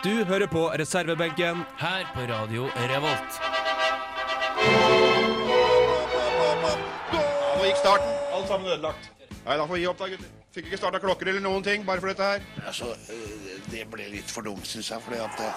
Du hører på reservebenken. Her på Radio Revolt. Nå gikk starten. Alt sammen ødelagt. Nei, da får vi gi opp da, gutter. Fikk ikke starta klokker eller noen ting, bare for dette her. Altså, det ble litt for dumt, syns jeg, fordi at det...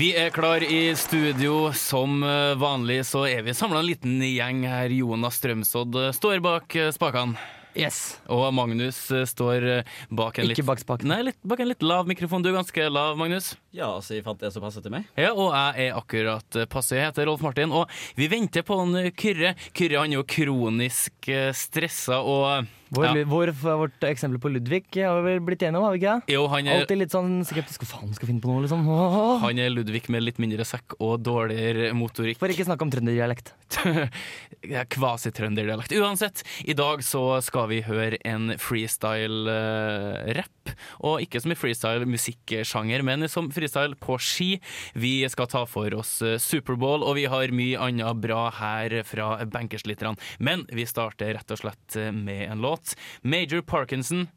Vi er klar i studio. Som eh, vanlig så er vi samla en liten gjeng her. Jonas Strømsodd eh, står bak spakene. Yes. Og Magnus eh, står eh, bak en litt Ikke bak. Nei, litt, bak en litt lav mikrofon. Du er ganske lav, Magnus. Ja, så jeg fant det som passet til meg. Ja, og jeg er akkurat eh, passe. Jeg heter Rolf Martin, og vi venter på en Kyrre. Kyrre han er jo kronisk stressa og Vår, ja. vår, vårt eksempel på Ludvig har vi blitt enige om, har vi ikke det? Jo, han er, Alltid litt sånn skeptisk. Hva faen skal finne på noe, liksom? Åh. han er Ludvig med litt mindre sekk og dårligere motorikk. For ikke snakke om trønderdialekt. Kvasitrønderdialekt. Uansett, i dag så skal vi høre en freestyle-rapp. og ikke som i freestyle-musikksjanger, men som freestyle på ski. Vi skal ta for oss eh, Superbowl, og vi har mye annet bra her fra benkerslitterne. Men vi starter rett og slett eh, med en låt. Major Parkinson,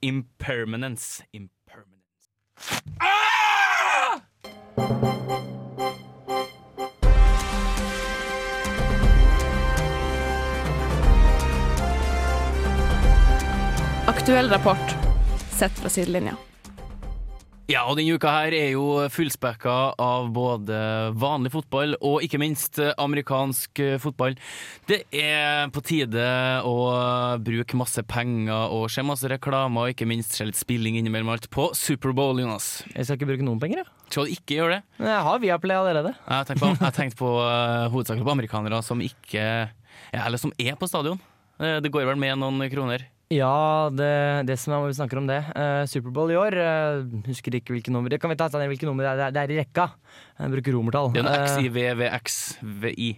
'Impermanence'. Impermanence. Aktuell rapport sett fra sidelinja. Ja, og denne uka her er jo fullspekka av både vanlig fotball og ikke minst amerikansk fotball. Det er på tide å bruke masse penger og se masse reklamer og ikke minst se litt spilling innimellom alt på Superbowl, Jonas. Jeg skal ikke bruke noen penger, jeg. Skal du ikke gjøre det? Jeg har Viaplay allerede. Jeg tenkte på, jeg tenkte på uh, hovedsakelig på amerikanere som ikke Eller som er på stadion. Eh, Det går vel med noen kroner. Ja, det, det som er, vi snakker om det. Uh, Superbowl i år, Uh, husker ikke hvilke nummer. Det kan vi ta hvilke nummer det er, det er i rekka. Jeg bruker romertall. Det er en Eh, XIVVXVI.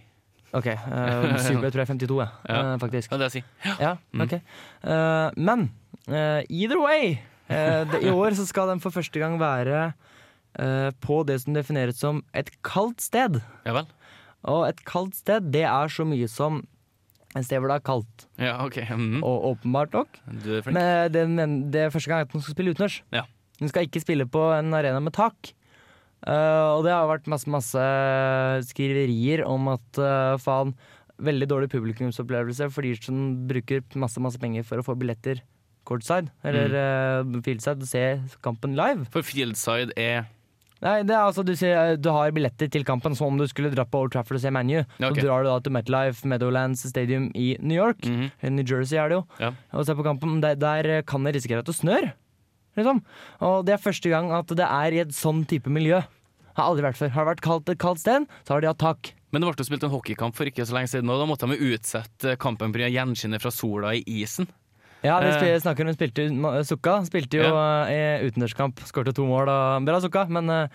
Ok, uh, Superbowl tror jeg er 52, jeg, Ja. Uh, faktisk. Det er si. Ja, Mm. okay. uh, men either way, det, i år så skal den for første gang være på det som defineres som et kaldt sted. Ja vel? Og et kaldt sted, det er så mye som et sted hvor det er kaldt. Ja, OK. Mm. Og åpenbart nok. Du er flink. Men det, men det er første gang at den skal spille utendørs. Ja. Den skal ikke spille på en arena med tak. Uh, og det har vært masse, masse skriverier om at uh, faen, veldig dårlig publikumsopplevelse for de som bruker masse, masse penger for å få billetter courtside, eller Mm. uh, fieldside, og se kampen live. For Fieldside er Nei, det er altså du, ser, du har billetter til kampen som om du skulle dra på Old Trafford og se ManU. Okay. Så drar du da til MetLife Meadowlands Stadium i New York. Mm -hmm. New Jersey er det jo. Ja. Og ser på kampen. Der, der kan det risikere at det snør. Liksom. Og det er første gang at det er i et sånn type miljø. Har aldri vært før. Har det vært kaldt et kaldt sted, så har de hatt tak. Men det ble spilt en hockeykamp for ikke så lenge siden, og da måtte de utsette kampen pga. gjenskinnet fra sola i isen. Ja, vi Eh. spil- snakker om spilte, Sukka spilte jo eh, utendørskamp. Skårte to mål. Og, bra Sukka, men eh,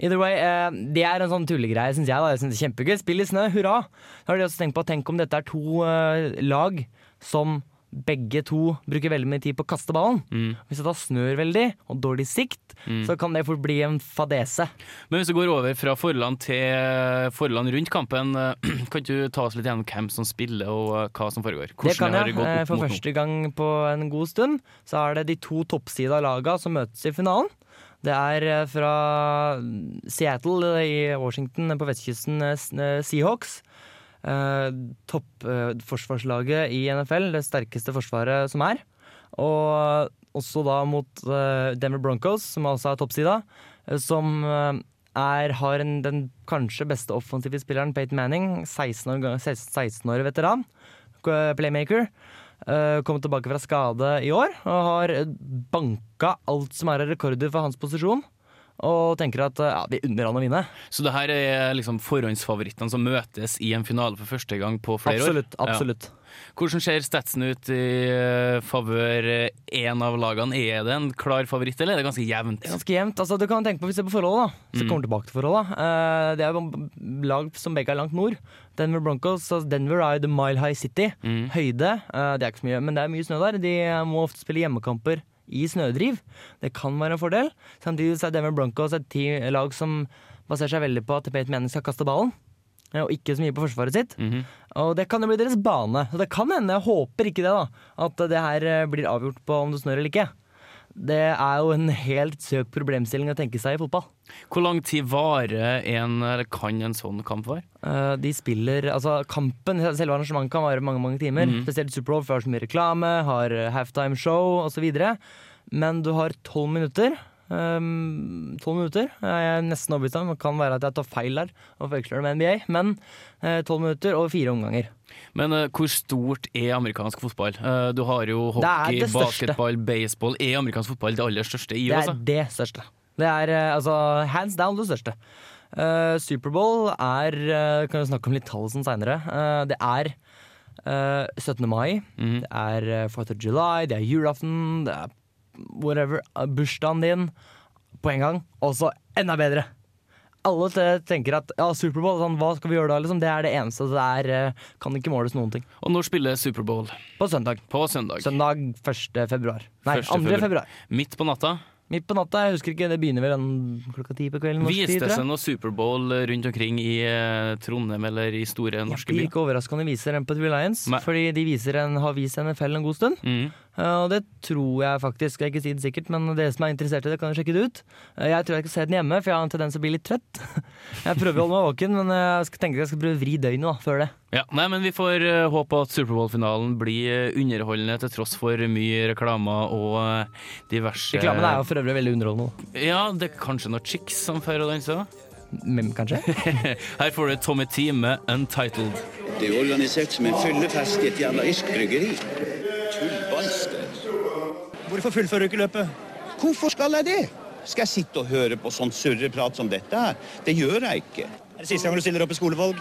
either way. eh, det er en sånn tullegreie, syns jeg. da Jeg synes det er Kjempegøy. Spill i snø, hurra! Da har de også tenkt på Tenk om dette er to eh, lag som begge to bruker veldig mye tid på å kaste ballen. Mm. Hvis det da snør veldig, og dårlig sikt, så kan det fort bli en fadese. Men hvis du går over fra forland til forland rundt kampen, kan du ta oss litt gjennom hvem som spiller og eh, hva som foregår? Det kan jeg. gått Eh, For første gang på en god stund så er det de to toppsida laga som møtes i finalen. Det er eh, fra Seattle i Washington på vestkysten, Seahawks. Eh, Toppforsvarslaget i NFL, det sterkeste forsvaret som er. Og også da mot eh, Denver Broncos, som også er toppsida, eh, som eh, er, har en, den kanskje beste offensive spilleren, Peyton Manning, 16 år, 16 år veteran, playmaker. eh, kom tilbake fra skade i år og har banka alt som er av rekorder for hans posisjon. Og tenker at eh, ja, vi unner han å vinne. Så det her er liksom forhåndsfavorittene som møtes i en finale for første gang på flere Absolutt. år? absolutt. Ja. Hvordan ser statsen ut i eh, favør én av lagene? Er det en klar favoritt, eller er det ganske jevnt? Det er Ganske jevnt. Altså, du kan tenke på Hvis vi ser på forholdet, da. Så Mm. kommer tilbake til forholdet. Eh, det er lag som begge er langt nord. Denver Broncos altså Denver er jo the mile high city. Mm. Høyde. eh, det er ikke så mye, men det er mye snø der. De må ofte spille hjemmekamper i snødriv. Det kan være en fordel. Samtidig så er Denver Broncos et lag som baserer seg veldig på at Peyton Manning skal kaste ballen. eh, Og ikke så mye på forsvaret sitt. Mhm. Og det kan jo bli deres bane. Så det kan hende, jeg håper ikke det, da, at det her eh, blir avgjort på om det snør eller ikke. Det er jo en helt søk problemstilling å tenke seg i fotball. Hvor lang tid varer en, eller kan en sånn kamp vare? Uh, De spiller, altså Kampen, selve arrangementet kan vare mange mange timer. Mm. Spesielt Superbowl, for det har så mye reklame, har eh, halftime show osv. Men du har tolv minutter. Um, 12 minutter. Jeg er nesten overbevist om det kan være at jeg tar feil der og forveksler det med NBA, men eh, tolv minutter og fire omganger. Men uh, hvor stort er amerikansk fotball? Uh, du har jo hockey, basketball, baseball. Er amerikansk fotball det aller største i Det er USA? det største. Det er eh, altså hands down det største. Uh, Superbowl er uh, Kan vi snakke om litt tall sånn seinere. det er uh, 17. mai, Mhm. det er eh, 4th of July, det er julaften, det er whatever. eh, bursdagen din på en gang. Og så enda bedre! Alle tenker at ja, Superbowl, sånn, hva skal vi gjøre da? Liksom? Det er det eneste. Det er, eh, kan ikke måles noen ting. Og når spiller Superbowl? På søndag. På søndag. Søndag 1. februar. Nei, 1. 2. februar. februar. Midt på natta. Midt på natta. Jeg husker ikke, det begynner vel klokka ti på kvelden. Viste det seg noe Superbowl rundt omkring i eh, Trondheim eller i store norske byer? Ja, ikke overraska om de viser den på Lions, Nei. fordi de viser en, har vist NFL en god stund. Mm. Uh, Og det tror jeg faktisk, jeg kan ikke si det sikkert, men dere som er interessert i det, kan jo sjekke det ut. Uh, Jeg tror jeg skal se den hjemme, for jeg har en tendens til å bli litt trøtt. Jeg prøver å holde meg våken, men jeg skal tenke at jeg skal prøve å vri døgnet da, før det. Ja, nei, men Vi får eh, håpe at Superbowl-finalen blir eh, underholdende til tross for mye reklamer og eh, diverse Reklamen er jo for øvrig veldig underholdende. Ja, det er kanskje noen chicks som fører å danse. Men kanskje? Her får du Tommy Tee med 'Untitled'. Det er organisert som en fyllefest i et jævla irsk bryggeri. Hvorfor fullfører du ikke løpet? Hvorfor skal jeg det? Skal jeg sitte og høre på sånn surreprat som dette her? Det gjør jeg ikke. Er det siste gang du stiller opp i skolevalg?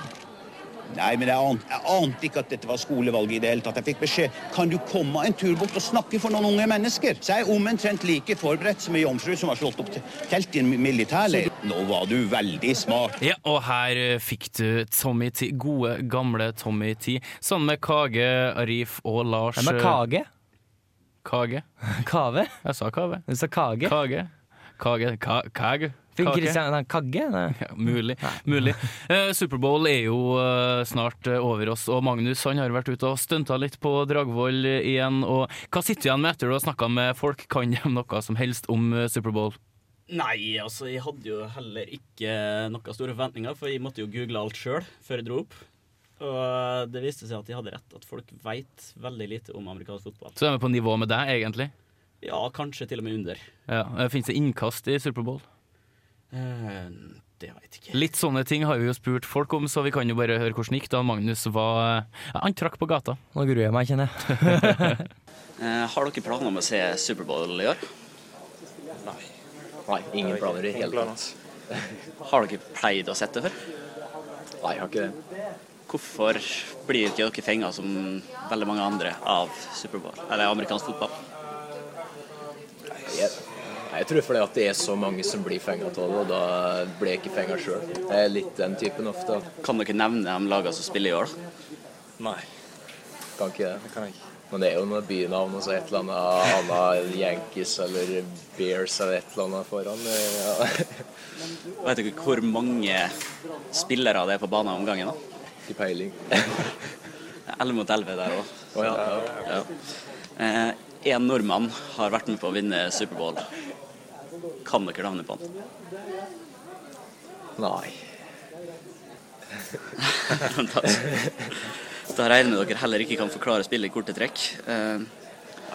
Nei, men jeg ante, jeg ante ikke at dette var skolevalg i det hele tatt. Jeg fikk beskjed kan du komme en tur bort og snakke for noen unge mennesker. Så jeg er omtrent like forberedt som ei jomfru som har slått opp telt i en militærleir. Nå var du veldig smart. Ja, og her eh, fikk du Tommy T, gode, gamle Tommy T, sammen med Kage, Arif og Lars er eh, Kage? Kage? Kave? Jeg sa Kave. Du sa Kage? Kage. Kage. Ka Kage. Finn Kake. Christian, Kagge? Ja, mulig. mulig. Eh, Superbowl er jo eh, snart eh, over oss, og Magnus han har vært ute og stunta litt på Dragvoll igjen. Og hva sitter du igjen med etter du har snakka med folk? Kan de noe som helst om eh, Superbowl? Nei, altså, jeg hadde jo heller ikke noen store forventninger, for jeg måtte jo google alt sjøl før jeg dro opp. Og det viste seg at de hadde rett, at folk veit veldig lite om amerikansk fotball. Så er vi på nivå med deg, egentlig. Ja, kanskje til og med under. Ja. Fins det innkast i Superbowl? Eh, det veit jeg ikke. Litt sånne ting har vi jo spurt folk om, så vi kan jo bare høre hvordan det gikk da Magnus var ja, Han trakk på gata. Nå gruer jeg meg, kjenner jeg. Eh, har dere planer om å se Superbowl i år? Nei, ingen planer i hele tatt. Har dere pleid å sette det før? Nei, jeg har ikke det. Hvorfor blir ikke dere fenga som veldig mange andre av Superbowl, eller amerikansk fotball? Jeg, jeg tror fordi at det er så mange som blir fenga av det, og da blir jeg ikke fenga sjøl. Jeg er litt den typen ofte. Kan dere nevne de lagene som spiller i år? da? Nei. Kan ikke det. Men det er jo noen bynavn og så et eller annet annet Yankees eller Bears eller et eller annet foran. Ja. Vet dere hvor mange spillere det er på banen om gangen? da? Ikke peiling. 11 mot 11 der òg. Oh, ja, ja. Eh, en nordmann har vært med på å vinne Superbowl. Kan dere navnet på han? Nei. da, da regner dere heller ikke kan forklare spillet i korte trekk. Eh,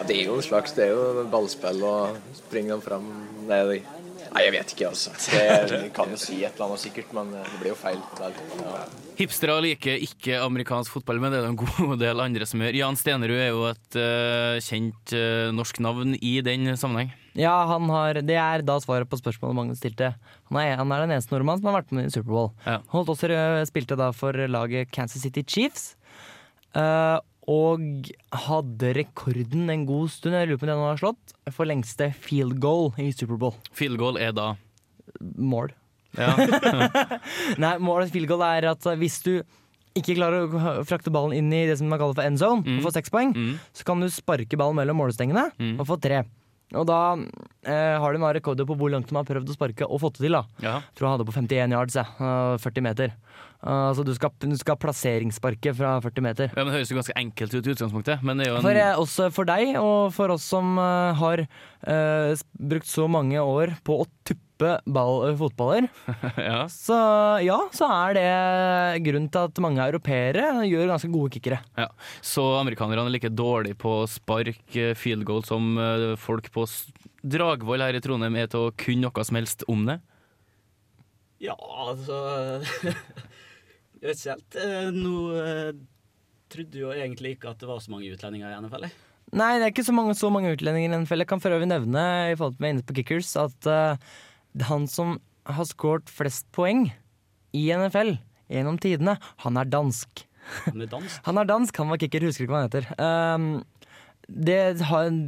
Ja, det er jo en slags Det er jo ballspill og springe dem fram Nei, det- nei, jeg vet ikke, altså. Det, jeg kan jo si et eller annet sikkert, men det blir jo feil. vel. Ja. Hipstere liker ikke amerikansk fotball, men det er det en god del andre som gjør. Jan Stenerud er jo et uh, kjent uh, norsk navn i den sammenheng. Ja, han har, Det er da svaret på spørsmålet Magnus stilte. Han er, han er den eneste nordmannen som har vært med i Superbowl. Ja. Holdt også eh, spilte da for laget Kansas City Chiefs. Uh, og hadde rekorden en god stund, jeg lurer på om den han har slått, for lengste field goal i Superbowl. Field goal er da Mål. Ja. Nei, målet field goal er at hvis du ikke klarer å frakte ballen inn i det som man kaller for end zone, og få seks poeng, Mm. så kan du sparke ballen mellom målestengene Mm. og få tre. Og da eh, har de noen rekorder på hvor langt de har prøvd å sparke og fått det til. da. Ja. Jeg tror han hadde på 51 yards, jeg. eh, 40 meter. Uh, så du skal, du skal plasseringssparke fra 40 meter. Ja, men Det høres jo ganske enkelt ut i utgangspunktet, men det er jo en For, eh, også for deg, og for oss som uh, har uh, brukt så mange år på å tuppe ball, eh, fotballer, ja. så ja, så er det grunnen til at mange europeere gjør ganske gode kickere. Ja. Så amerikanerne er like dårlige på spark, eh, field goal, som eh, folk på Dragvoll her i Trondheim er til å kunne noe som helst om det? Ja, altså Jeg vet ikke helt. Nå trodde jo egentlig ikke at det var så mange utlendinger i NFL. jeg. Nei, det er ikke så mange, så mange utlendinger i NFL. Jeg kan for øvrig nevne i forhold til meg inne på Kickers at eh, han som har skåret flest poeng i NFL gjennom tidene, han er dansk. Han er dansk. Han er dansk, han var kicker, husker ikke hva han heter. Um, det,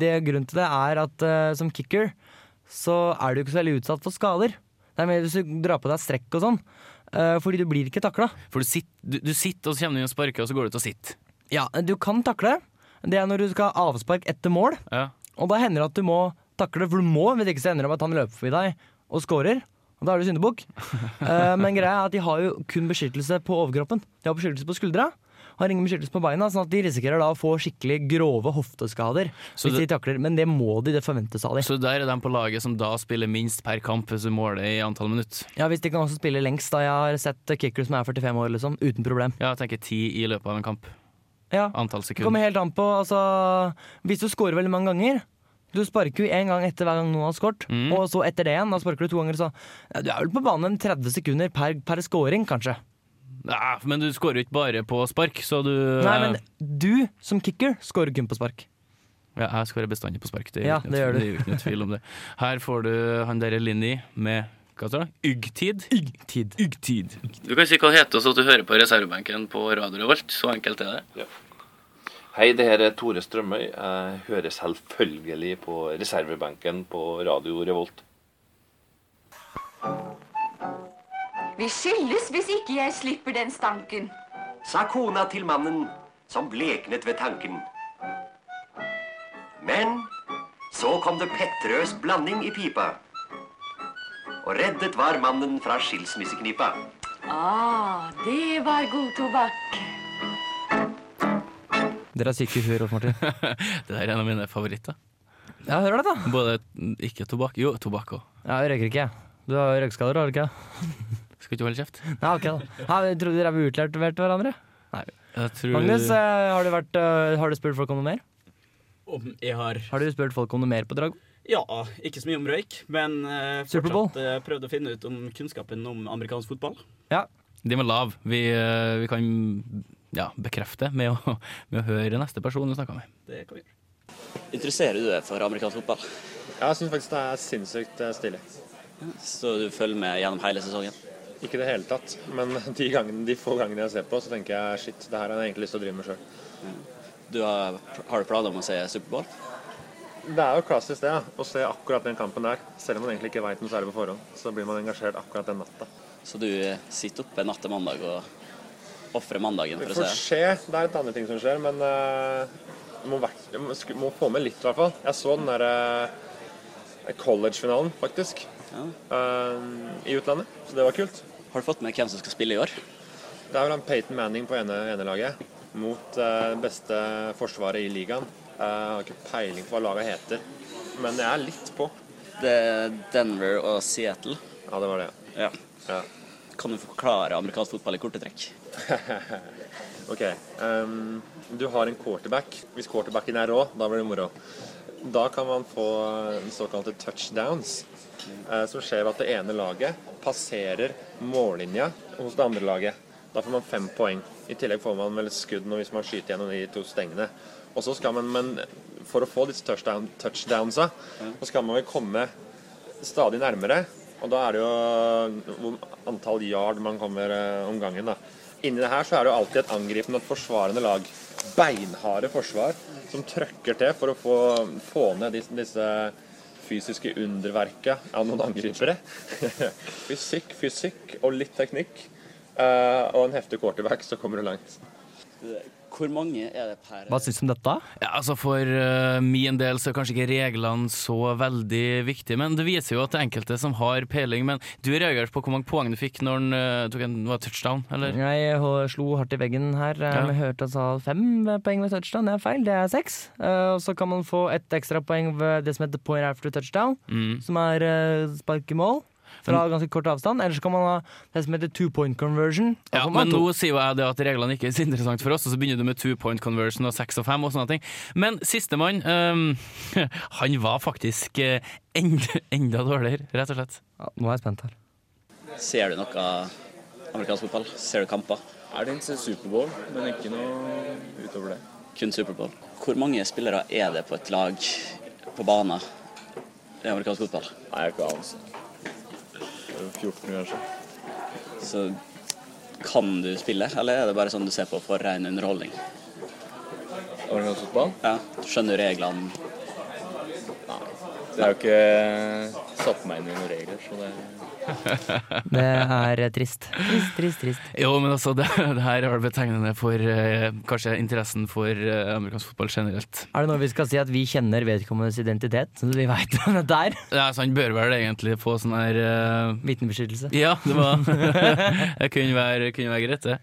det Grunnen til det er at uh, som kicker så er du ikke så veldig utsatt for skader. Det er mer hvis du drar på deg strekk og sånn, Uh, fordi du blir ikke takla. For du sitter, du, du sitter og så kommer du inn og sparker, og så går du ut og sitter. Ja, du kan takle. Det er når du skal ha avspark etter mål. Ja. Og da hender det at du må takle, for du må, hvis ikke så ender det med at han løper forbi deg og scorer. Og da er du syndebukk. Uh, men greia er at de har jo kun beskyttelse på overkroppen. De har beskyttelse på skuldra. Har ingen beskyttelse på beina, sånn at de risikerer da å få skikkelig grove hofteskader. Så hvis det- de takler, Men det må de, det forventes av de. Så der er de på laget som da spiller minst per kamp, hvis du måler i antall minutter. Ja, Hvis de kan også spille lengst, da. Jeg har sett kickers som er 45 år, liksom. Uten problem. Ja, jeg tenker ti i løpet av en kamp. Ja. Antall Det sekunder. kommer helt an på altså, Hvis du scorer veldig mange ganger Du sparker jo én gang etter hver gang noen har skåret, Mm. og så etter det igjen. Da sparker du to ganger, så ja, Du er vel på banen 30 sekunder per, per scoring, kanskje. Ja, men du skårer jo ikke bare på spark, så du Nei, men du som kicker skårer kun på spark. Ja, jeg skårer bestandig på spark. Det er, Ja, det gjør du. er ikke noe tvil om det. Her får du han derre Linni med hva står det? Yggtid? Yggtid. Ygg-tid. Du kan si hva det heter, så at du hører på reservebenken på Radio Revolt. Så enkelt er det. Hei, det her er Tore Strømøy. Jeg hører selvfølgelig på reservebenken på Radio Revolt. Vi skilles hvis ikke jeg slipper den stanken. sa kona til mannen, som bleknet ved tanken. Men så kom det pettrøs blanding i pipa. Og reddet var mannen fra skilsmisseknipa. Ah, det var god tobakk. Dere har syke Rolf Martin. Det der er en av mine favoritter. Ja, hører det, da. Både ikke tobakk Jo, tobakk òg. Ja, jeg røyker ikke, jeg. Du har røykskader, har du ikke? Skal ikke holde kjeft. Nei, ok da. Jeg trodde dere var utlærte hverandre. Nei. Jeg tror Magnus, eh, har du, vært, eh, har du spurt folk om noe mer? Om jeg har Har du spurt folk om noe mer på Drago? Ja, ikke så mye om røyk, men uh, fortsatt uh, prøvd å finne ut om kunnskapen om amerikansk fotball. Ja. Den var lav. Vi, vi kan ja, bekrefte med å, med å høre neste person du snakker med. Det kan vi gjøre. Interesserer du deg for amerikansk fotball? Ja, jeg syns faktisk det er sinnssykt eh, stilig. Så du følger med gjennom hele sesongen? Ikke i det hele tatt, men de, gangene, de få gangene jeg ser på, så tenker jeg shit, det her har jeg egentlig lyst til å drive med sjøl. Du har, har du planer om å se Superbowl? Det er jo klassisk det, ja. å se akkurat den kampen der. Selv om man egentlig ikke veit noe særlig på forhånd, så blir man engasjert akkurat den natta. Så du sitter oppe natt til mandag og ofrer mandagen for å får se? skje, det er et annet ting som skjer, men uh, må, være, må, få med litt i hvert fall. Jeg så den derre college-finalen, faktisk, eh, i utlandet, så det var kult. Har du fått med hvem som skal spille i år? Det er vel han Peyton Manning på ene, ene laget mot uh, beste forsvaret i ligaen. Jeg har ikke peiling på hva laget heter, men jeg er litt på. Det er Denver og Seattle. Ja, det var det. Ja. Ja. Kan du forklare amerikansk fotball i korte trekk? OK. Um, du har en quarterback. Hvis quarterbacken er rå, da blir det moro. Da kan man få såkalte touchdowns, uh, som skjer ved at det ene laget passerer mållinja hos det andre laget. Da får man fem poeng. I tillegg får man vel skudd hvis man skyter gjennom de to stengene. Og så skal man, men For å få disse touchdown, touchdownsa, så skal man vel komme stadig nærmere. Og da er det jo antall yard man kommer eh, om gangen. da. Inni det her så er det jo alltid et angripende og et forsvarende lag. Beinharde forsvar som trøkker til for å få, få ned disse, disse fysiske underverket av noen angripere. fysikk, fysikk og litt teknikk. Uh, og en heftig quarterback, så kommer du langt. Hvor mange er det per Hva syns du om dette? Ja, altså For uh, min del så er kanskje ikke reglene så veldig viktige, men det viser jo at det er enkelte som har peiling. Men du reagerte på hvor mange poeng du fikk når han uh, tok en var touchdown, eller? Jeg slo hardt i veggen her. eh, Ja. Vi hørte han sa fem poeng ved touchdown. Det er feil, det er seks. Uh, Og så kan man få ett ekstrapoeng ved det som heter point after touchdown, Mm. som er uh, spark i mål. Fra ganske kort avstand. Eller så kan man ha det som heter two point conversion. Ja, men to. nå sier jo jeg det at reglene ikke er så interessant for oss, og så begynner du med two point conversion og seks og fem og sånne ting. Men sistemann, um, han var faktisk eh, enda, enda dårligere, rett og slett. nå er jeg spent her. Ser du noe amerikansk fotball? Ser du kamper? Er det en Superbowl, men ikke noe utover det. Kun Superbowl. Hvor mange spillere er det på et lag på banen i amerikansk fotball? Nei, jeg har ikke anelse. 14 kanskje. Så kan du spille, eller er det bare sånn du ser på for ren underholdning? Fotball? Ja, Skjønner du reglene? Jeg har jo ikke satt meg inn i noen regler, så det Det er trist. Trist, trist, trist. Jo, men altså, det, det her er vel betegnende for eh, kanskje interessen for eh, amerikansk fotball generelt. Er det noe vi skal si at vi kjenner vedkommendes identitet, så vi veit hvem dette er? Ja, så han bør vel egentlig få sånn her eh, Vitnebeskyttelse. Ja, det var Det kunne være, kunne være greit, det.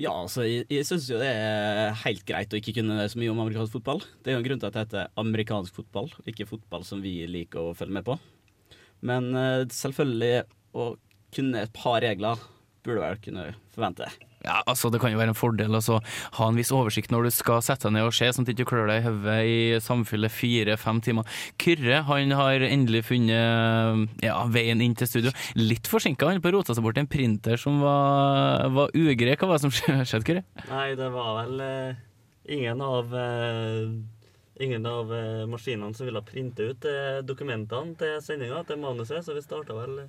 Ja, altså, jeg, jeg syns jo det er helt greit å ikke kunne så mye om amerikansk fotball. Det er jo en grunn til at det heter amerikansk fotball, ikke fotball som vi liker å følge med på. Men eh, selvfølgelig å kunne et par regler burde vel kunne forvente. Ja, altså Det kan jo være en fordel å ha en viss oversikt når du skal sette deg ned og se, sånn at du ikke klør deg i hodet i samfunnet fire-fem timer. Kyrre han har endelig funnet ja, veien inn til studio. Litt forsinka, han på rota seg bort til en printer som var, var ugrei. Hva var det som skjedde, Kyrre? Nei, det var vel eh, ingen av eh, Ingen av eh, maskinene som ville printe ut eh, dokumentene til sendinga, til manuset, så vi starta vel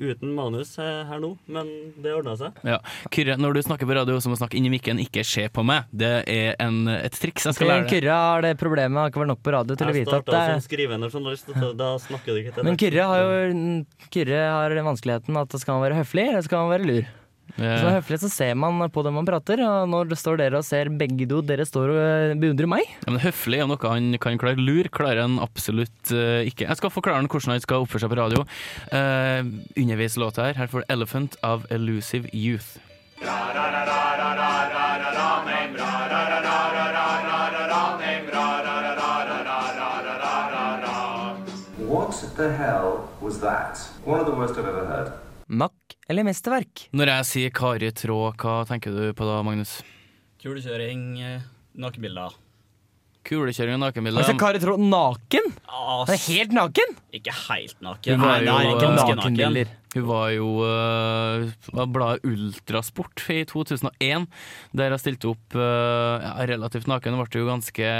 uten manus eh, her nå, men det ordna seg. Ja. Kyrre, når du snakker på radio, så må du snakke inn i mikken, ikke se på meg. Det er en, et triks jeg skal lære deg. Kyrre har det problemet, har ikke vært nok på radio til å vite at starta det som skrivende journalist, da snakker du ikke til Men. Kyrre har jo Kyrre har den vanskeligheten at skal han være høflig, eller skal han være lur? Hvis man er høflig, så ser man på det man prater, og når det står dere og ser begge to, dere står og eh, beundrer meg. Ja, men Høflig er noe han kan klare. Lur klarer han absolutt uh, ikke. Jeg skal forklare han hvordan han skal oppføre seg på radio. Uh, underveis låta her. Her får du 'Elephant of Elusive Youth'. What the hell was that? One of the worst I've ever heard. Makk eller mesterverk? Når jeg sier Kari Traa, hva tenker du på da, Magnus? Kulekjøring, eh, nakenbilder. Kulekjøring og nakenbilder. Altså Kari Traa naken? Ah, Han er helt naken? Ikke helt naken. Hun var jo, nei, ikke eh, naken. Hun var jo uh, bladet Ultrasport i 2001, der hun stilte opp uh, relativt naken. Hun ble jo ganske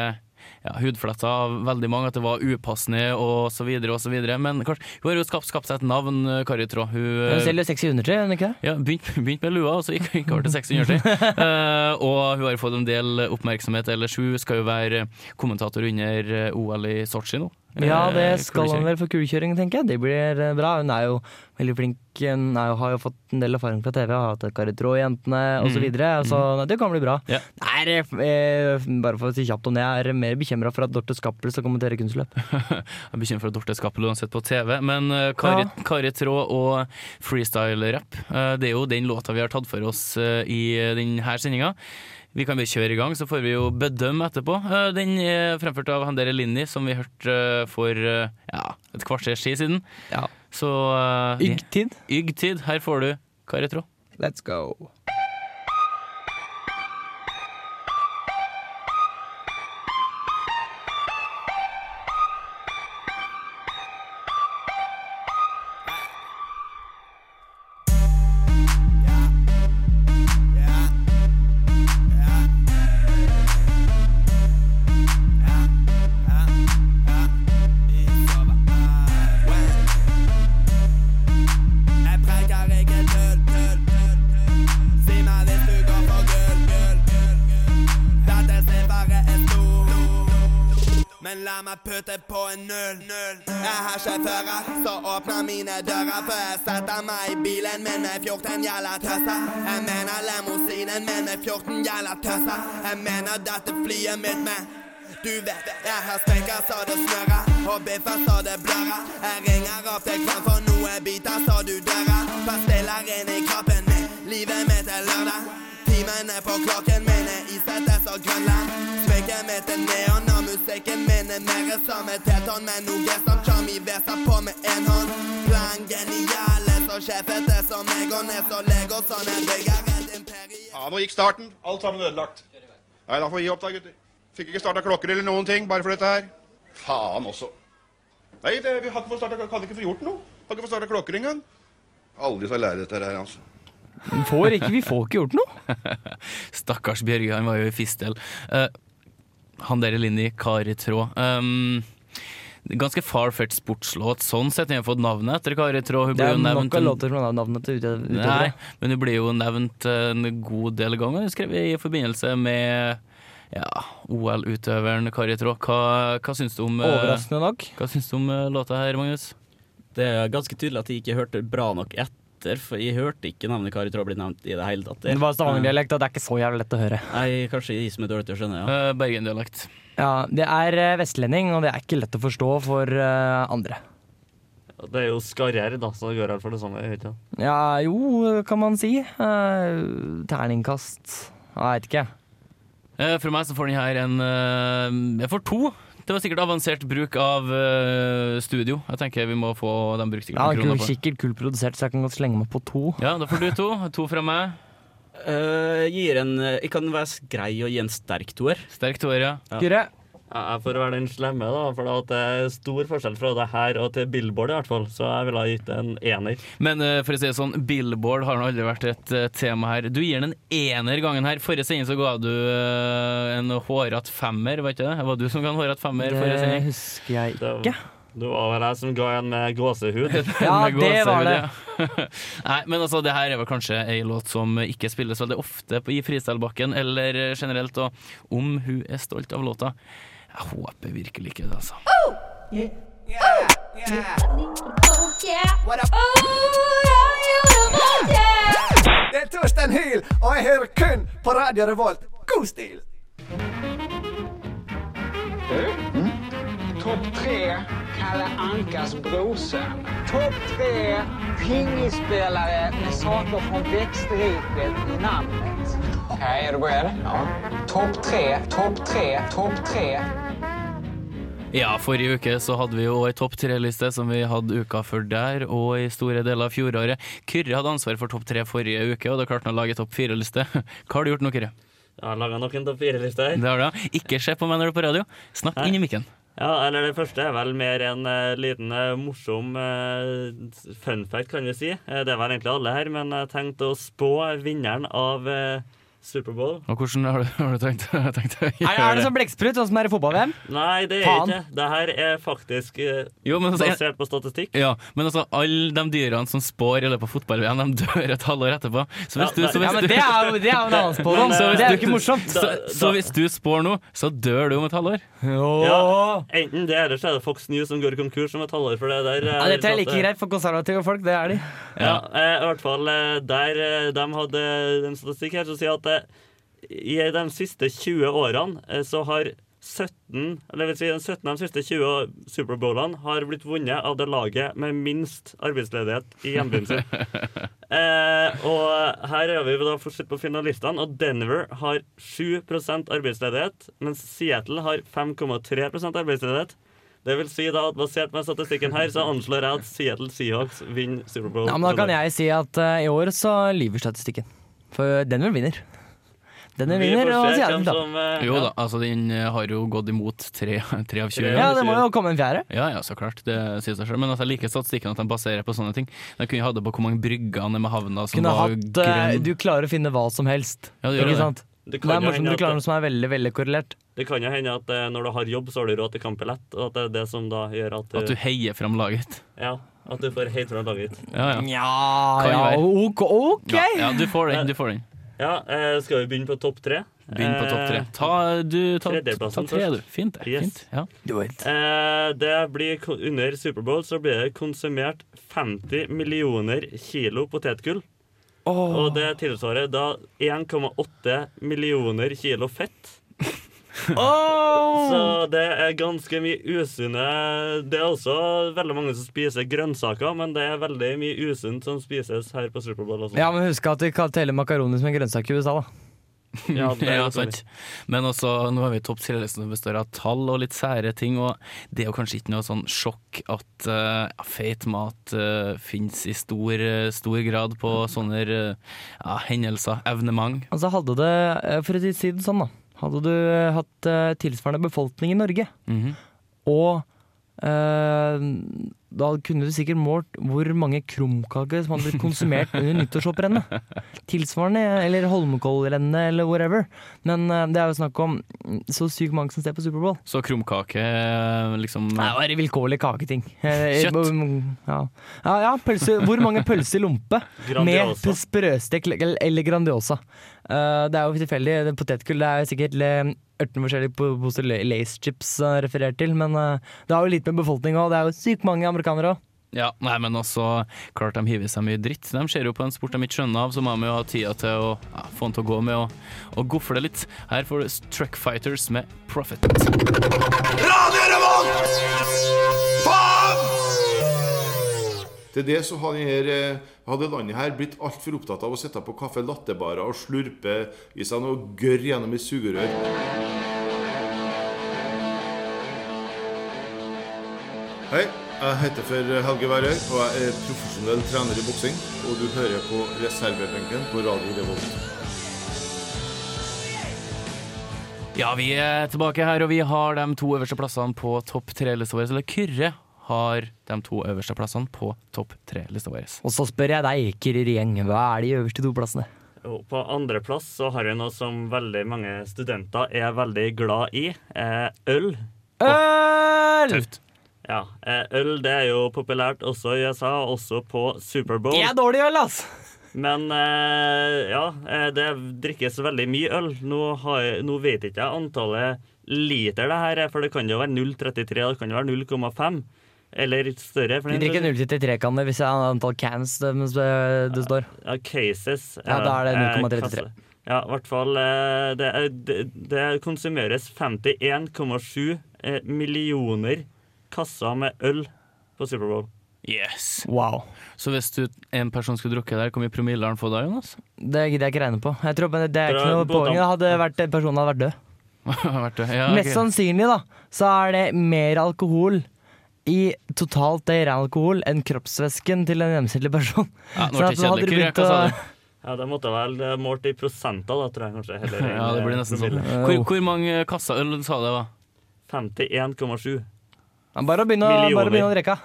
ja, hudfletta av veldig mange, at det var upassende og så videre og så videre. Men kanskje, hun har jo skapt, skapt seg et navn, eh, Kari Traa. Hun, eh, Hun selger sexy undertøy, gjør hun ikke det? ja, begynte begynt med lua, og så gikk hun over til 600 uh, og hun har fått en del oppmerksomhet ellers. Hun skal jo være kommentator under eh, OL i Sotsji nå. Ja, det Eh, skal han vel for kulekjøring, tenker jeg. Det blir eh, bra. Hun er jo veldig flink. Hun jo, har jo fått en del erfaring fra TV, har hatt Kari Traa-jentene osv. Så, Mm. videre, så det kan bli bra. Ja. Nei, eh, bare for å si kjapt om det, jeg er mer bekymra for at Dorte Skappel skal kommentere kunstløp. Jeg er bekymret for at Dorte Skappel uansett på TV, men uh, Kari, Ja. Kari Traa og freestyle-rapp, uh, det er jo den låta vi har tatt for oss uh, i denne sendinga. Vi kan bare kjøre i gang, så får vi jo bedømme etterpå. Uh, Den er fremført av Handere Linni, som vi hørte uh, for uh, ja, et kvarters tid siden. Så uh, Ygg-tid. Ygg-tid. Her får du Karetro. Let's go. Puttet på en null. Jeg har sjåfører som åpner mine dører før jeg setter meg i bilen min med 14 jævla tøsser. Jeg mener limousinen min med 14 jævla tøsser. Jeg mener dette flyet mitt med du vet, jeg har sprekker så det snørrer, og biffer så det blørrer. Jeg ringer opp til kvann for noe biter så du dører. Pastiller inn i kroppen min, livet mitt er lørdag. Timene på klokken min er isete Grønland. Smykket mitt er neon, og musikken min er mer som et tetonn men noe som Chami veser på med en hånd. Plan geniale, så sjefete som meg og ned så lego, sånn jeg bygger et imperium. Ja, nå gikk starten. Alt sammen ødelagt. Nei, da får vi gi opp da, gutter. Fikk ikke starta klokker eller noen ting, bare for dette her. Faen også. Nei, det, vi hadde ikke fått starta, ikke gjort noe. Hadde ikke fått starta klokker engang. Aldri skal lære dette her, altså. Får ikke, vi får ikke gjort noe. Stakkars Bjørge, han var jo i fistel. Uh, han der Linni, Kari Trå. Um, ganske far-fetched sportslåt sånn sett. Hun har fått navnet etter Kari Trå. Hun Det er jo nok av en- låter som har navnet til utover Nei, men hun blir jo nevnt en god del ganger. Hun skrev i forbindelse med ja, OL-utøveren Kari Trå. Hva, hva syns du om eh, Overraskende nok. Hva syns du om eh, låta her, Magnus? Det er ganske tydelig at jeg ikke hørte bra nok etter, for jeg hørte ikke navnet Kari Traa bli nevnt i det hele tatt. Det var Stavanger-dialekt, og det er ikke så jævlig lett å høre. Nei, kanskje de som er dårlig til å skjønne, ja. Uh, Bergen-dialekt. Ja, Det er eh, vestlending, og det er ikke lett å forstå for eh, andre. Det er jo skarrer, da, så det går her for det samme. ikke. Ja, jo, kan man si. Eh, terningkast Jeg veit ikke. Eh, For meg så får den her en eh, Jeg får to. Det var sikkert avansert bruk av uh, studio. Jeg tenker vi må få den brukt sikkert Ja, noen kul, kroner for. sikkert kult produsert, så jeg kan godt slenge meg på to. Ja, da får du to. To fra meg. Uh, gir en Jeg kan være grei og gi en sterk toer. Sterk toer, ja. Kyrre? Ja, Jeg får være den slemme, da, for det er stor forskjell fra det her og til Billboard, i hvert fall. Så jeg ville ha gitt det en ener. Men eh, for å si det sånn, Billboard har nå aldri vært et eh, tema her. Du gir den en ener gangen her. Forrige sending så ga du eh, en hårete femmer, var ikke det? Var du som ga en hårete femmer forrige Det husker jeg ikke. det var vel jeg som ga en med gåsehud. Ja, Med det var det. ja. Nei, men altså, det her er vel kanskje ei låt som ikke spilles veldig ofte på, i freestyle-bakken, eller generelt, og om hun er stolt av låta. Jeg håper virkelig ikke det, altså. Det er Torstein Hyl, og jeg hører kun på Radio Revolt. God stil! Topp tre Kalle Ankas brorson. Topp tre pingisspelare med saker från växtriket i namnet. Okej, är du beredd? Ja. Topp tre, topp tre, topp tre. Ja, forrige uke så hadde vi jo ei topp tre-liste som vi hadde uka før der, og i store deler av fjoråret. Kyrre hadde ansvar for topp tre forrige uke, og da klarte han å lage topp fire-liste. Hva har du gjort nå, Kyrre? Jeg har laga noen topp fire-liste her. Det har du, ja. Ikke se på meg når du er på radio. Snakk Nei. inn i mikken. Ja, eller Det første er vel mer en uh, liten uh, morsom uh, fun fact, kan vi si. Det er vel egentlig alle her, men jeg tenkte å spå vinneren av uh, Superbowl. Og hvordan har du, har du tenkt, tenkt å gjøre Er, er det som blekksprut, sånn som er i fotball-VM? Nei, det er Faen. ikke. Det her er faktisk eh, Jo, men altså, basert på statistikk. Ja, men altså, alle de dyrene som spår i løpet av fotball-VM, de dør et halvår etterpå. Så hvis Ja, du, så hvis Ja, men du, det er jo, det er en annen spådom. Så eh, Det er jo ikke morsomt. Så, så hvis du spår nå, så dør du om et halvår. Ja, enten det, eller så er det Fox News som går konkurs om et halvår. For det der Ja, dette er like sånn eh, greit for konservative folk, det er de. Ja, eh, i hvert fall der de hadde en statistikk her som sier at i de siste 20 årene eh, så har 17, eller vil si, de 17 av de siste 20 Superbowlene har blitt vunnet av det laget med minst arbeidsledighet i hjembyen sin. eh, og her er vi da fortsatt på finalistene, og Denver har 7% arbeidsledighet, mens Seattle har 5,3% arbeidsledighet. Det vil si da at Basert på statistikken her, så anslår jeg at Seattle Seahawks vinner Superbowl. Ja, men da kan jeg si at uh, i år så lyver statistikken. For Denver vinner. Denver Vi vinner, og se Seattle taper. som, eh, Jo da, altså den eh, har jo gått imot tre, tre av 20. Ja, det må jo komme en fjerde. Ja, ja, så klart. Det sier seg selv. Men altså, jeg liker statistikken at de baserer på sånne ting. De kunne hatt det på hvor mange brygger nede med havna som Kunne var hatt, eh, grønn. du klarer å finne hva som helst. Ja, det gjør ikke det. sant? Det Det, er morsomt du klarer noe som er veldig veldig korrelert. Det kan jo hende at når du har jobb, så har du råd til kampbillett. og at det er det som da gjør at At du heier fram laget. Ja, at du får helt fram laget. Ja, ja. Ja, ja, ok, ja, du får den. Du får den. Ja, eh, skal vi begynne på topp tre? Begynn på topp tre. Ta, du, ta, ta tre, du. Fint. det, Yes. Fint. Ja. it. det blir Under Superbowl så blir det konsumert 50 millioner kilo potetgull. Og det tilsvarer da 1,8 millioner kilo fett. Så det er ganske mye usunne Det er også veldig mange som spiser grønnsaker, men det er veldig mye usunt som spises her på Superbowl. Ja, men husk at vi kan telle makaroni som en grønnsak i USA, da. Ja, det er ja, sant. Men også, nå har vi topp som består av tall og litt sære ting, og det er jo kanskje ikke noe sånn sjokk at uh, feit mat uh, finnes i stor, eh, stor grad på sånne uh, ja, hendelser, evnement. Altså hadde det, eh, for å si det sånn da Hadde du eh, hatt eh, tilsvarende befolkning i Norge Mhm. Og eh, da kunne du sikkert målt hvor mange krumkaker som hadde blitt konsumert under nyttårshopprennet. Tilsvarende, eller Holmenkollrennet, eller whatever. Men eh, det er jo snakk om så sykt mange som ser på Superbowl. Så krumkake, eh, liksom er bare vilkårlig kaketing. Eh, Kjøtt. Ja, ja, ja pølse, hvor mange pølser i lompe med sprøstekt eller Grandiosa? Eh, det er jo tilfeldig. Potetgull er jo sikkert 18 forskjellige po- poser Lace chips referert til, men det har jo litt med befolkning òg. Det er jo sykt mange amerikanere òg. Ja, nei, men også klart de hiver seg mye dritt. De ser jo på en sport de ikke skjønner av, så må de jo ha tida til å ja, få den til å gå med og, og gofle litt. Her får du Truck Fighters med Profit. Radio Revolt! Faen! Til det så denne, eh, hadde landet her blitt altfor opptatt av å sitte på kaffe latterbarer og slurpe i seg noe gørr gjennom et sugerør. Hei, jeg heter for Helge Værøy, og jeg er profesjonell trener i boksing. Og du hører på reservebenken på Radio Revolt. Ja, vi er tilbake her, og vi har de to øverste plassene på topp tre-lista vår. Eller Kyrre har de to øverste plassene på topp tre-lista vår. Og så spør jeg deg, Kyrre Gjeng, hva er de øverste to plassene? Og på andreplass så har vi noe som veldig mange studenter er veldig glad i. Eh, øl. Øl! Tøft. Ja, eh, Øl det er jo populært også i USA, også på Superbowl. Det er dårlig øl, altså! Men eh, ja, eh, det drikkes veldig mye øl. Nå, har jeg, nå vet ikke jeg antallet liter det her er, for det kan jo være 0,33, det kan jo være 0,5. Eller større. De drikker saks- 0,33-kanner hvis det er antall cans det, det står. Ja, cases. Ja, da er det eh, 0,33. Ja, i hvert fall det, det, konsumeres 51,7 eh, millioner kasser med øl på Superbowl. Yes. Wow. Så hvis du, en person skulle drukket der, hvor mye promille har han fått da, Jonas? Det gidder jeg ikke regne på. Jeg tror, men det er ikke noe poeng. Det hadde vært, personen hadde vært død. Vært død. ja, Mest sannsynlig da, så er det mer alkohol i totalt det ren alkohol enn kroppsvæsken til en gjennomsnittlig person. Ja, nå ble det hadde kjedelig. du begynt hva sa å- du? Ja, Det måtte vel er målt i prosenter, da, tror jeg kanskje. Heller, Ja, det blir eh, nesten sånn. Hvor, hvor mange kasser øl sa det var? 51,7. Bare å begynne, å- Millioner. bare å begynne å drikke.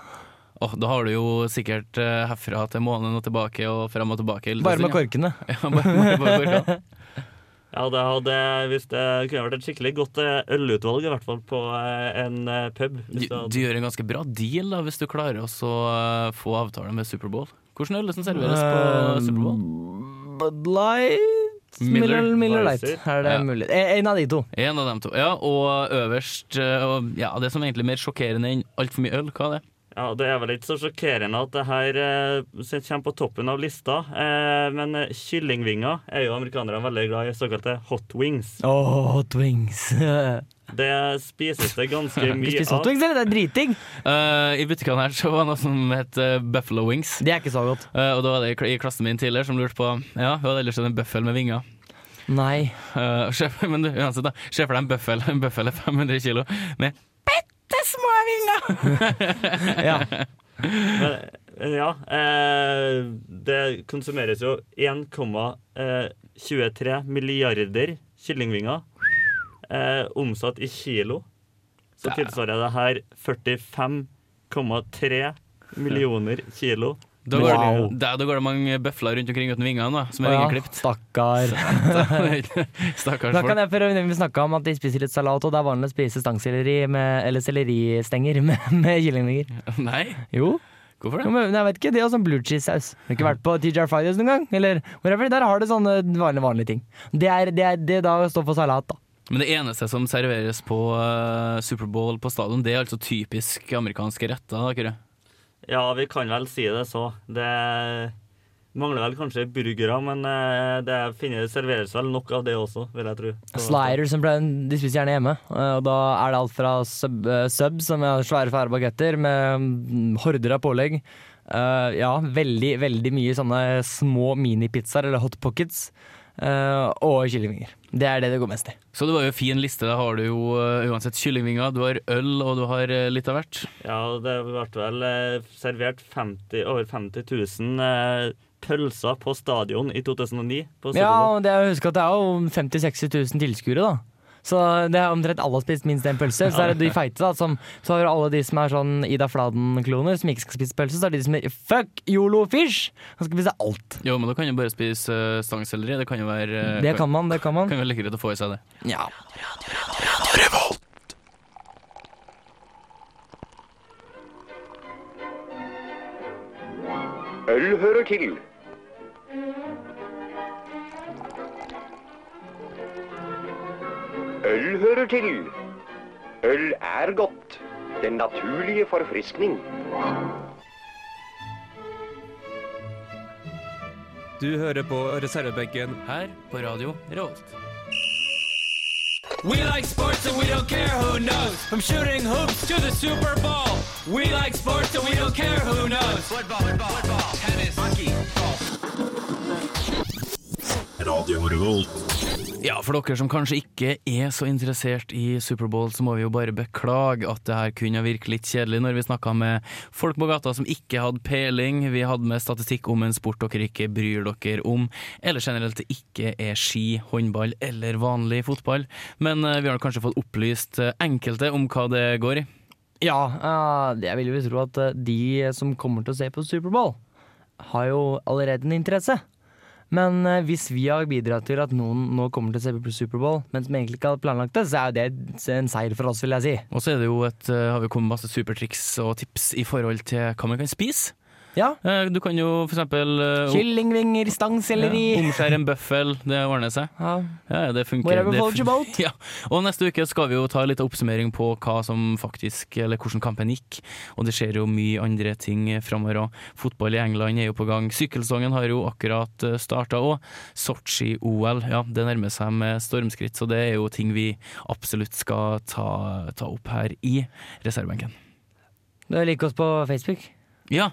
Åh, da har du jo sikkert uh, herfra til månen og tilbake og frem og tilbake. litt Bare med korkene. Ja, bare, bare, bare. Ja, det hadde, hvis det kunne vært et skikkelig godt eh, ølutvalg, i hvert fall på eh, en pub. Du, Hvis det hadde- du gjør en ganske bra deal da, hvis du klarer å få avtale med Superbowl. Hvordan øl som serveres på Um, Superbowl? Bud Light Miller. Miller, Miller Light. Er det Ja. mulig? En av de to. En av dem to. Ja, og øverst eh, og, Ja, det som egentlig er mer sjokkerende enn altfor mye øl, hva er det? Ja, Det er vel ikke så sjokkerende at det her eh, kommer på toppen av lista. Eh, men eh, kyllingvinger er jo amerikanere veldig glad i, såkalte hot wings. Åh, hot wings. Det spises det ganske mye av. spiser hot wings, eller? Det er driting! Uh, I butikkene her så var det noe som het eh, Buffalo Wings. Det er ikke så godt. Uh, og da var det i i klassen min tidligere som lurte på Ja, hva hadde ellers en bøffel med vinger? Nei. Uh, sjef, men du, uansett da Se for deg en bøffel En bøffel er 500 kilo Med bitte små vinger Ja. Men, eh, ja eh, det konsumeres jo 1,23 milliarder kyllingvinger. Eh, omsatt i kilo. Så tilsvarer det her 45,3 millioner kilo. Da går, Wow. det, da går det mange bøfler rundt omkring uten vingene da Som er Ja, vingeklipt stakkar. Stakkars Da kan jeg for Vi snakka om at de spiser litt salat, og det er vanlig å spise stangselleri med, eller selleristenger med, med kyllingvinger. Nei, Jo. Hvorfor det? Men Jeg vet ikke, De har sånn blue cheese-saus. Har ikke vært på TGR Fridays noen gang? Eller whatever, Der har du sånne vanlige, vanlige ting. Det er, det er det da står for salat, da. Men det eneste som serveres på uh, Superbowl på stadion, det er altså typisk amerikanske retter? da, Kyrre? Ja, vi kan vel si det så. Det mangler vel kanskje burgere, men eh, det finnes, serveres vel nok av det også, vil jeg tro. Sliders de spiser gjerne hjemme. eh, Og da er det alt fra sub, eh, sub som er svære fære bagetter med mm, horder av pålegg. Ja, veldig, veldig mye sånne små minipizzaer eller hot pockets. Eh, og kyllingvinger. Det er det det går mest i. Så det var jo en fin liste. Da har du jo uh, uansett kyllingvinger, du har øl og du har uh, litt av hvert. Ja, det ble vel eh, servert 50, over 50 000 eh, pølser på stadion i 2009. På Ja, og det jeg husker at det er jo 50 000-60 000 tilskuere, da. Så det er omtrent alle har spist minst én pølse. Så er det de feite, da. Som, så har du alle de som er sånn Ida Fladen-kloner, som ikke skal spise pølse. Så er det de som er fuck yolo fish! Han skal spise alt. Jo, men da kan jo bare spise uh, stangselleri. Det kan jo være uh, Det kan man, det kan man. Kan være like greit å få i seg det. Ja. Øl hører til. Øl hører til. Øl er godt. Den naturlige forfriskning. Du hører på reservebenken her på Radio Revolt. We like sports and we don't care who knows. From shooting hoops to the Super Bowl. We like sports and we don't care who knows. Football, football, football tennis, hockey. Radio Revolt. Ja, for dere som kanskje ikke er så interessert i Superbowl, så må vi jo bare beklage at det her kunne virke litt kjedelig når vi snakka med folk på gata som ikke hadde peiling. Vi hadde med statistikk om en sport dere ikke bryr dere om, eller generelt ikke er ski, håndball eller vanlig fotball. Men eh, vi har kanskje fått opplyst eh, enkelte om hva det går i. Ja, eh, jeg vil jo tro at de som kommer til å se på Superbowl, har jo allerede en interesse. Men eh, hvis vi har bidratt til at noen nå kommer til å se på Superbowl, men som egentlig ikke hadde planlagt det, så er det en seier for oss, vil jeg si. Og så er det jo et, eh, har vi kommet masse supertriks og tips i forhold til hva man kan spise. Ja. Eh, Du kan jo eksempel eh, Kyllingvinger, stangselleri Ja, Omskjære en bøffel, det ordner seg. Ja. det funker. Det. Ja. Og neste uke skal vi jo ta litt oppsummering på hva som faktisk, eller hvordan kampen gikk. Og det skjer jo mye andre ting framover òg. Fotball i England er jo på gang. Sykkelsesongen har jo akkurat starta òg. Sotsji-OL, ja, det nærmer seg med stormskritt, så det er jo ting vi absolutt skal ta, ta opp her i reservebenken. Du liker oss på Facebook? Ja,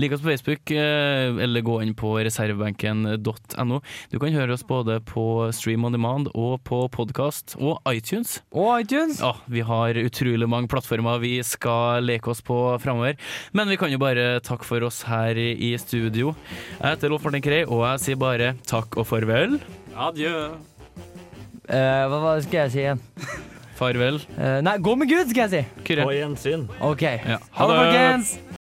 lik oss på Facebook, eh, eller gå inn på reservebenken.no. Du kan høre oss både på Stream on Demand og på podkast og iTunes. Og iTunes? Ja, vi har utrolig mange plattformer vi skal leke oss på framover. Men vi kan jo bare takke for oss her i studio. Jeg heter Rolf Martin Krei, og jeg sier bare takk og farvel. Adjø. Uh, hva, hva skal jeg si igjen? Farvel. Uh, nei, gå med Gud, skal jeg si. Kyrre. På gjensyn. Ok. Ja. Ha det, folkens!